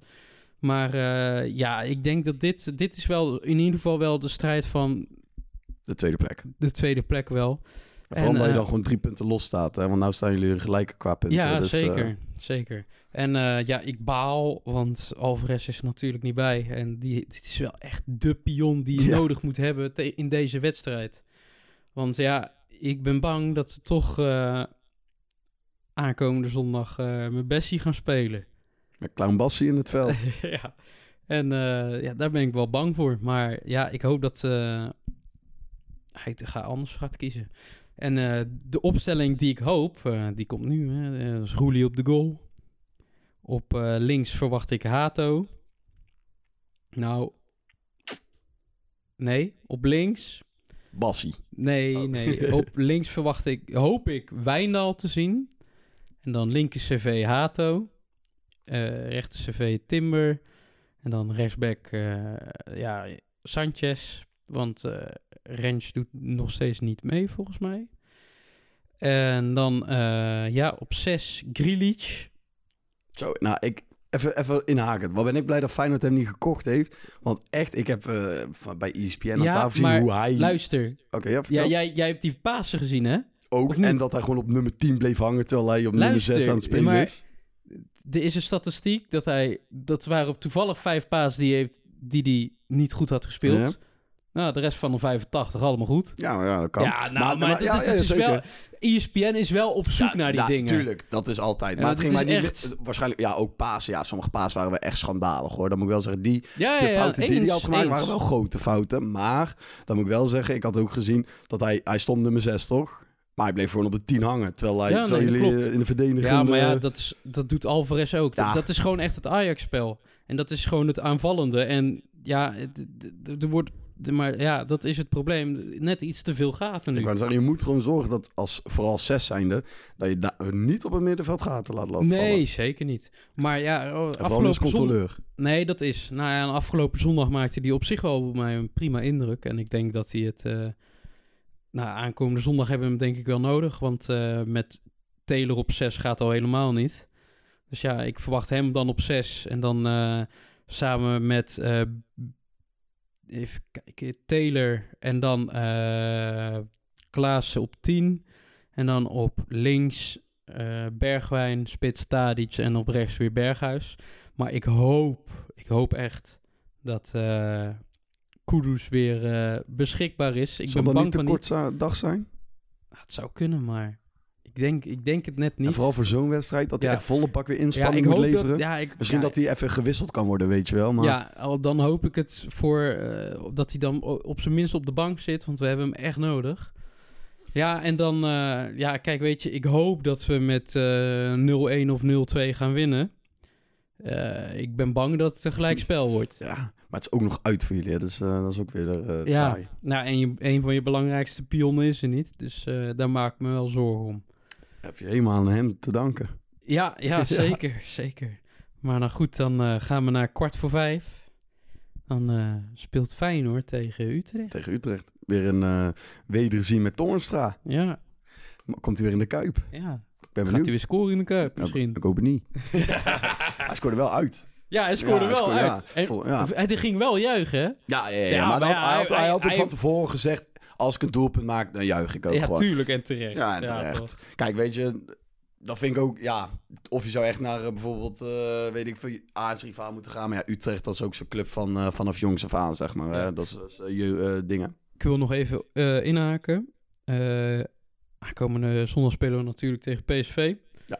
Maar ja, ik denk dat dit, dit is wel in ieder geval wel de strijd van
De tweede plek.
de tweede plek wel.
En vooral omdat je
eh,
dan gewoon drie punten los staat. Hè? Want nou staan jullie gelijk qua punten.
Ja,
dus, eh,
zeker. Zeker. En eh, ja, ik baal, want Alvarez is er natuurlijk niet bij. En die, dit is wel echt de pion die je
Ja.
nodig moet hebben te- in deze wedstrijd. Want ja, ik ben bang dat ze toch aankomende zondag mijn Bessie gaan spelen.
met Clown Bassie in het veld. <laughs>
ja. En ja, daar ben ik wel bang voor. Maar ja, ik hoop dat hij te- ga anders gaat kiezen. En eh, de opstelling die ik hoop, eh, die komt nu. Hè, eh, dat is Roelie op de goal. Op links verwacht ik Hato. Nou, nee. Op links,
Bassie.
nee,
Oh.
nee. Op <laughs> links verwacht ik, hoop ik, Wijndal te zien. En dan linker CV Hato. rechter CV Timber. En dan rechtsback, ja, Sanchez. Want eh Rens doet nog steeds niet mee, volgens mij. En dan, eh, ja, op 6 Grealish.
Zo, nou, ik... Even, even inhaken. Wat ben ik blij dat Feyenoord hem niet gekocht heeft. Want echt, ik heb eh, bij ESPN aan
Ja,
tafel gezien hoe hij...
Luister,
Oké, ja,
ja, jij, jij hebt die Pasen gezien, hè?
Ook. En dat hij gewoon op nummer 10 bleef hangen terwijl hij op nummer
Luister,
6 aan het spelen
maar-
is.
Er is een statistiek dat hij... Dat waren toevallig vijf paas die hij heeft, die die niet goed had gespeeld.
Ja.
Nou, de rest van de 85 allemaal goed.
Ja, ja, dat kan.
Ja, nou, maar, dat-
ja,
is
zeker.
wel... ESPN is wel op zoek
Ja,
naar die
ja,
dingen.
Tuurlijk, dat is altijd. Maar het ging mij niet...
echt-
Waarschijnlijk, ja, ook Pasen. Ja, sommige Pasen waren wel echt schandalig, hoor. Dan moet ik wel zeggen, die,
Ja,
de fouten die
eens,
hij had gemaakt
eens.
waren wel grote fouten. Maar, dan moet ik wel zeggen, ik had ook gezien dat hij... Hij stond nummer 6, toch? Maar hij bleef gewoon op de 10 hangen. Terwijl, hij,
nee,
terwijl jullie
klopt.
in de verdediging...
Ja, maar ja, dat, is, dat doet Alvarez ook. Dat-. Dat is gewoon echt het Ajax-spel. En dat is gewoon het aanvallende. En ja, er wordt... Maar ja, dat is het probleem. Net iets te veel gaten nu.
Ik zeggen, je moet gewoon zorgen dat als vooral zes zijnde, dat je daar niet op het middenveld gaten laat laten vallen.
Nee, zeker niet. Maar ja, oh, afgelopen zondag...
controleur.
Nee, dat is. Nou ja, en afgelopen zondag maakte hij op zich wel op mij een prima indruk. En ik denk dat hij het... eh nou, aankomende zondag hebben we hem denk ik wel nodig. Want eh, met Taylor op 6 gaat al helemaal niet. Dus ja, ik verwacht hem dan op 6. En dan eh, samen met... even kijken, Taylor en dan eh Klaassen op 10. En dan op links eh, Bergwijn, Spits, Tadic en op rechts weer Berghuis. Maar ik hoop, ik hoop echt dat eh Kudus weer beschikbaar is. Ik
Zal
ben
dat
bang
niet te kort dag zijn?
niet. Het zou kunnen, maar ik denk, ik denk het net niet.
En vooral voor zo'n wedstrijd, dat hij
Ja.
echt volle bak weer inspanning moet leveren.
dat, ja, ik,
Misschien dat hij even gewisseld kan worden, weet je wel. Maar
Ja, al dan hoop ik het voor eh, dat hij dan op zijn minst op de bank zit, want we hebben hem echt nodig. Ja, en dan, eh, ja, kijk, weet je, ik hoop dat we met eh 0-1 of 0-2 gaan winnen. Ik ben bang dat het een gelijkspel <laughs> wordt.
Ja, maar het is ook nog uit voor jullie, hè. Dus dat is ook weer eh
Ja,
taai.
nou, en je, een van je belangrijkste pionnen is er niet, dus daar maak ik me wel zorgen om.
Heb je helemaal aan hem te danken.
Ja, ja, <laughs> zeker, zeker. Maar nou goed, dan eh, gaan we naar kwart voor vijf. Dan eh, speelt Feyenoord tegen Utrecht.
Tegen Utrecht. Weer een eh wederzien met Toornstra.
Ja,
Maar Komt hij weer in de Kuip? Ik
ja.
ben
Gaat hij weer scoren in de Kuip
Ja,
misschien?
Ik hoop het niet. <laughs> <laughs> hij scoorde wel uit.
Ja, hij scoorde
Ja, hij
wel
scoorde-
uit. En-
vol-.
Hij ging wel juichen, hè?
Ja, ja, maar,
maar
hij, had,
hij-
hij had ook
hij-
van tevoren gezegd... als ik een doelpunt maak, dan juich ik ook
Ja,
gewoon.
tuurlijk en terecht.
Ja, en terecht. Kijk, weet je, dat vind ik ook, ja, of je zou echt naar eh, bijvoorbeeld, eh, weet ik veel, aardsrivaal moeten gaan. Maar ja, Utrecht, dat is ook zo'n club van, eh, vanaf jongs af aan, zeg maar.
Ja.
Hè? Dat is, dat is, eh, je eh, dingen.
Ik wil nog even eh, inhaken. Eh komende zondag spelen we natuurlijk tegen PSV.
Ja.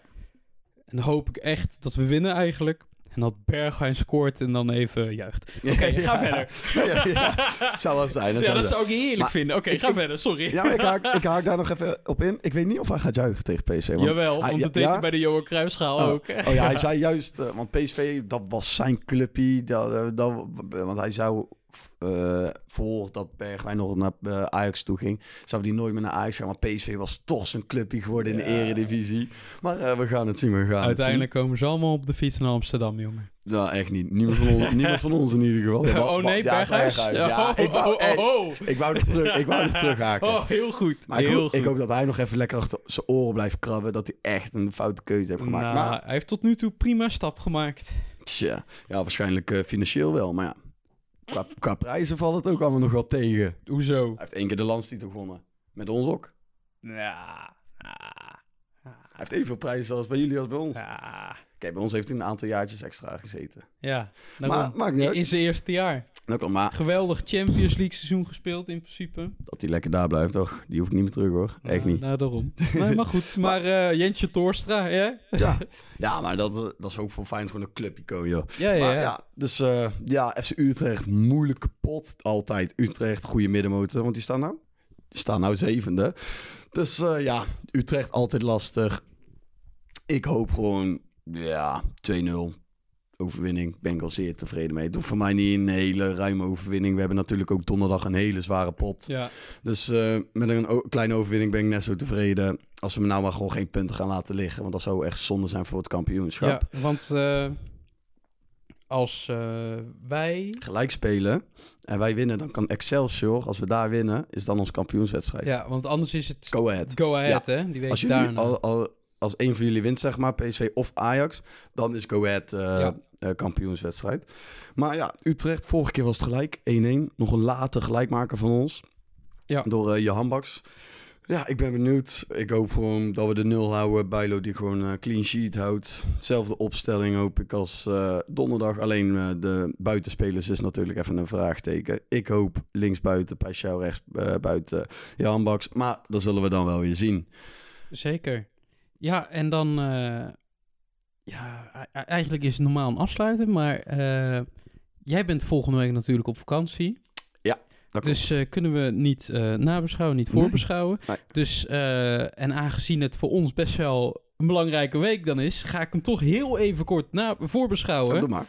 En dan hoop ik echt dat we winnen eigenlijk. En dat Bergwijn scoort en dan even juicht. <laughs> Oké, ga verder.
ja, ja. Zou wel zijn.
Ja,
zou
dat zou ik heerlijk
Maar
vinden. Oké, ga
ik-
verder. Sorry.
Ja, ik haak, ik haak daar nog even op in. Ik weet niet of hij gaat juichen tegen PSV. Want,
Jawel, want
ja,
dat deed
ja?
hij bij de Johan Cruijffschaal
Oh.
ook.
Oh ja, hij zei juist, eh, want PSV, dat was zijn clubje. Dat, eh, dat, want hij zou, eh voor dat Bergwijn nog naar eh, Ajax toe ging, zou die nooit meer naar Ajax gaan. Maar PSV was toch zijn clubje geworden in de eredivisie. Maar eh, we gaan het zien, we gaan
Uiteindelijk komen ze allemaal op de fiets naar Amsterdam, jongen.
Nou, echt niet. Niemand van ons, <laughs> niemand van ons in ieder geval. Ja,
oh nee,
ja,
Berghuis?
Ja,
oh,
ik wou,
oh, oh, oh.
ik wou nog terug, ik wou nog terughaken. <laughs>
Oh, heel goed.
Maar ik
heel
hoop,
goed.
ik hoop dat hij nog even lekker achter zijn oren blijft krabben. Dat hij echt een foute keuze heeft gemaakt.
Nou,
Maar
hij heeft tot nu toe prima stap gemaakt.
Tja, ja, waarschijnlijk financieel wel. Maar ja, qua, qua prijzen valt het ook allemaal nog wel tegen.
Hoezo?
Hij heeft één keer de landstitel gewonnen. Met ons ook.
Ja.
Hij heeft evenveel prijzen als bij jullie als bij ons.
ja.
Kijk, bij ons heeft hij een aantal jaartjes extra gezeten.
Ja,
Maar
daarom.
maakt niet uit.
in zijn eerste jaar.
Klopt, maar
Geweldig Champions League seizoen gespeeld in principe.
dat hij lekker daar blijft, toch? Die hoeft niet meer terug, hoor. Echt
Nou,
niet.
Nou, daarom. nee, maar goed. <laughs> Maar eh, Jentje Torstra, ja?
Ja, <laughs> ja maar dat, eh, dat is ook voor Feyenoord gewoon een clubico, joh.
Ja, ja,
Maar
ja.
ja, dus eh, ja, FC Utrecht, moeilijke pot. Altijd Utrecht, goede middenmotor. Want die staan nou, die staan nou zevende. Dus ja, Utrecht altijd lastig. Ik hoop gewoon, ja, 2-0 overwinning. Ben ik al zeer tevreden mee. Het hoeft voor mij niet een hele ruime overwinning. We hebben natuurlijk ook donderdag een hele zware pot.
Ja,
Dus eh, met een kleine overwinning ben ik net zo tevreden. Als we me nou maar gewoon geen punten gaan laten liggen. Want dat zou echt zonde zijn voor het kampioenschap.
ja want eh, als eh, wij...
gelijk spelen en wij winnen, dan kan Excelsior, als we daar winnen, is dan ons kampioenswedstrijd.
Ja, want anders is het
Go ahead.
go ahead, hè? Die week
Als, jullie, al, al, als een van jullie wint, zeg maar, PSV of Ajax, dan is Go Ahead eh,
Ja.
eh, kampioenswedstrijd. Maar ja, Utrecht, vorige keer was het gelijk, 1-1. Nog een late gelijkmaker van ons.
Ja.
Door eh Johan Baks. Ja, ik ben benieuwd. Ik hoop gewoon dat we de nul houden. Bijlo die gewoon clean sheet houdt. Zelfde opstelling hoop ik als donderdag. Alleen de buitenspelers is natuurlijk even een vraagteken. Ik hoop linksbuiten, Pashao rechts buiten, Johan Baks. Maar dat zullen we dan wel weer zien.
Zeker. Ja, en dan... eh, ja, eigenlijk is het normaal een afsluiten, maar... eh, jij bent volgende week natuurlijk op vakantie.
Dat
Dus eh, kunnen we niet nabeschouwen, niet voorbeschouwen.
Nee.
Dus, en aangezien het voor ons best wel een belangrijke week dan is, ga ik hem toch heel even kort na voorbeschouwen.
Ja, doe maar.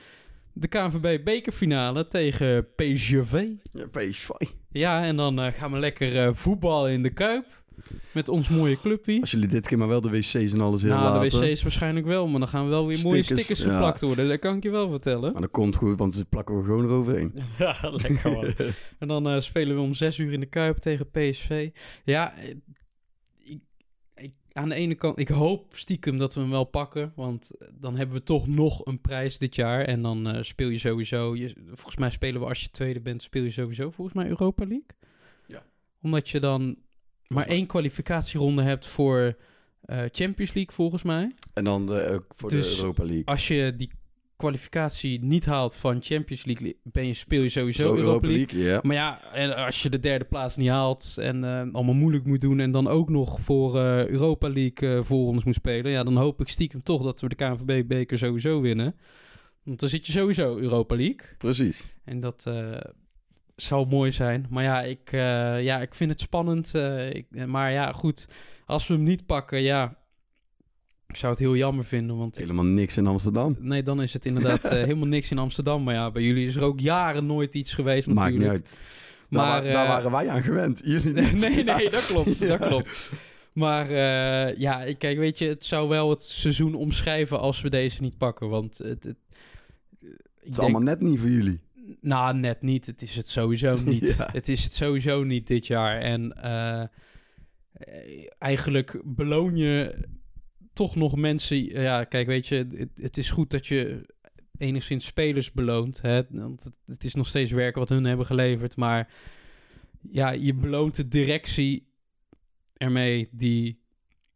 De KNVB bekerfinale tegen PSV.
Ja, PSV.
Ja, en dan gaan we lekker voetballen in de Kuip. Met ons mooie clubje.
Als jullie dit keer maar wel de wc's en alles heel
Nou,
laten.
de wc's waarschijnlijk wel, maar dan gaan wel weer mooie
Stickers,
stickers
ja.
geplakt worden. Dat kan ik je wel vertellen.
Maar dat komt goed, want ze plakken we gewoon eroverheen. <laughs>
Ja, lekker man. <laughs> En dan eh, spelen we om zes uur in de Kuip tegen PSV. Ja, eh, ik, ik, aan de ene kant, ik hoop stiekem dat we hem wel pakken. Want eh, dan hebben we toch nog een prijs dit jaar. En dan eh, speel je sowieso, je, volgens mij spelen we als je tweede bent, speel je sowieso volgens mij Europa League.
Ja.
Omdat je dan maar
mij.
één kwalificatieronde hebt voor eh, Champions League volgens mij.
En dan de, eh, voor
Dus
de Europa League.
Als je die kwalificatie niet haalt van Champions League, ben je, speel je sowieso
Zo
Europa League. Maar ja, en als je de derde plaats niet haalt en eh, allemaal moeilijk moet doen en dan ook nog voor Europa League uh, voorrondes moet spelen, ja, dan hoop ik stiekem toch dat we de KNVB-beker sowieso winnen. Want dan zit je sowieso Europa League.
Precies.
En dat zou mooi zijn. Maar ja, ik, eh, ja, ik vind het spannend. eh, ik, maar ja, goed, als we hem niet pakken, ja, ik zou het heel jammer vinden, want
Helemaal niks in Amsterdam.
Nee, dan is het inderdaad eh, <laughs> helemaal niks in Amsterdam. Maar ja, bij jullie is er ook jaren nooit iets geweest
Maakt niet uit. Daar,
Maar,
daar waren wij aan gewend. Jullie <laughs> niet.
nee, nee, dat klopt, <laughs> dat klopt. Maar ja, ik- kijk, weet je, het zou wel het seizoen omschrijven als we deze niet pakken. Want het, het,
Het is allemaal net niet voor jullie.
Nou, net niet. Het is het sowieso <laughs> niet.
Ja.
Het is het sowieso niet dit jaar. En eh, eigenlijk beloon je toch nog mensen. Ja, kijk, weet je, het, het is goed dat je enigszins spelers beloont. Hè? Want het, het is nog steeds werken wat hun hebben geleverd. Maar ja, je beloont de directie ermee die,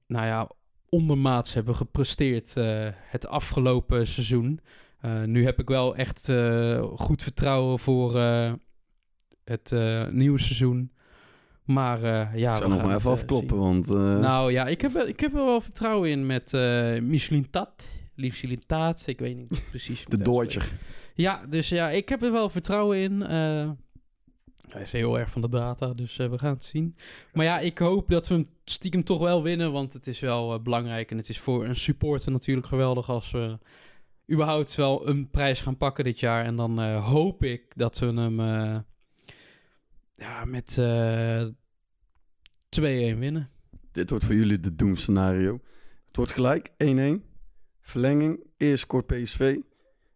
nou ja, ondermaats hebben gepresteerd eh, het afgelopen seizoen. Eh, nu heb ik wel echt eh, goed vertrouwen voor eh, het nieuwe seizoen. Maar ja,
Ik zou
we
nog
gaan
maar even afkloppen,
zien.
want...
Nou ja, ik heb, ik heb er wel vertrouwen in met Michelin Tat. Michelin Tat, ik weet niet <laughs> precies.
de
uitspreekt. Ja, dus ja, ik heb er wel vertrouwen in. hij is heel erg van de data, dus we gaan het zien. Maar ja, ik hoop dat we hem stiekem toch wel winnen, want het is wel belangrijk. En het is voor een supporter natuurlijk geweldig als we überhaupt wel een prijs gaan pakken dit jaar. En dan eh, hoop ik dat we hem eh, ja, met eh 2-1 winnen.
Dit wordt voor jullie de doemscenario. Het wordt gelijk, 1-1. Verlenging, eerst scoort PSV.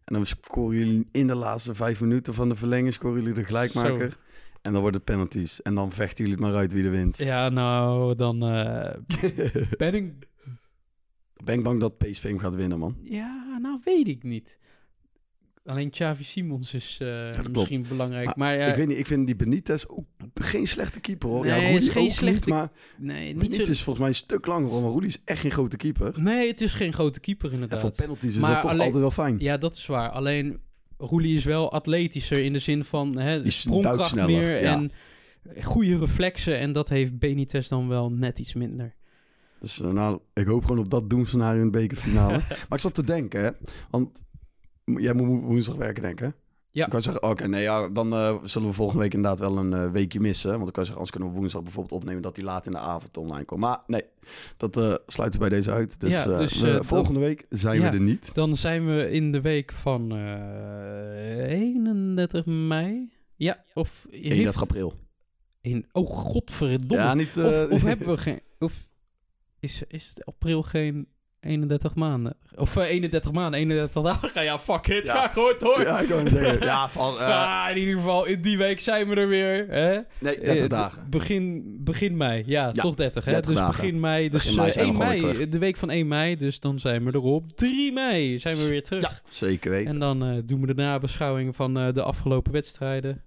En dan scoren jullie in de laatste vijf minuten van de verlenging... scoren jullie de gelijkmaker. En dan worden het penalties. En dan vechten jullie het maar uit wie er wint.
Ja, nou, dan eh, <laughs> ben ik...
ben bang dat PSV hem gaat winnen, man.
Ja, nou weet ik niet. Alleen Xavi Simons is eh, misschien belangrijk.
Maar
Maar, ja,
ik weet niet, ik vind die Benitez ook geen slechte keeper, hoor. ja,
Nee,
Roelie
is geen
niet,
slechte-
maar
nee, niet
Benitez
zo...
is volgens mij een stuk langer. Maar Roelie is echt geen grote keeper.
Nee, het is geen grote keeper
En
inderdaad.
voor penalties is
Maar
dat toch
alleen-
altijd wel fijn.
Ja, dat is waar. Alleen Roelie is wel atletischer in de zin van hè, sprongkracht meer
ja.
en goede reflexen. En dat heeft Benitez dan wel net iets minder.
Dus eh, nou, ik hoop gewoon op dat doemscenario in de bekerfinale. <laughs> maar ik zat te denken, hè. Want jij moet wo- woensdag werken, denk ik, hè?
Ja.
Ik kan zeggen, oké, nee, ja, dan eh, zullen we volgende week inderdaad wel een eh, weekje missen. Want ik kan zeggen, anders kunnen we woensdag bijvoorbeeld opnemen dat die laat in de avond online komt. Maar nee, dat eh, sluiten we bij deze uit. Dus,
Ja, dus,
we-
dan-
volgende week zijn
Ja.
we er niet.
Dan zijn we in de week van eh 31 mei. Ja, of...
31
heeft-
april.
In, oh, godverdomme.
Ja, niet...
Of, of <laughs> hebben we geen... Of is, is het april geen 31 maanden? Of eh, 31 maanden, 31 dagen? Ja, fuck it.
Ja.
Ja, goed hoor.
Ja, ik kan zeggen. Ja, van... eh, <laughs>
Ah, in ieder geval, in die week zijn we er weer. Hè?
nee, 30
Eh,
dagen.
Begin, begin mei. Ja,
Ja,
toch 30. Hè?
30
dus
dagen.
begin mei. Dus
Begin mei
eh,
we
1
gewoon
mei. De week van 1 mei. Dus dan zijn we erop. 3 mei zijn we weer terug.
Ja, zeker weten.
En dan eh, doen we de nabeschouwing van eh, de afgelopen wedstrijden.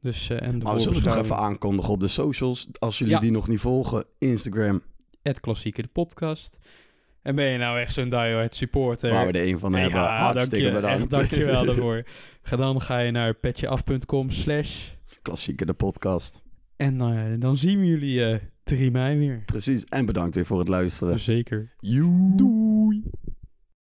Dus, eh, en de
Maar we zullen het nog even aankondigen op de socials. Als jullie die nog niet volgen, Instagram,
Het klassieke de podcast. En ben je nou echt zo'n diehard supporter?
waar we er een van hebben. Hartstikke
dank je,
bedankt.
Echt, dankjewel <laughs> daarvoor. Ga dan ga je naar petjeaf.com slash
Klassieke de podcast.
en eh, dan zien we jullie eh 3 mei weer.
Precies. En bedankt weer voor het luisteren.
Zeker.
Joe.
Doei.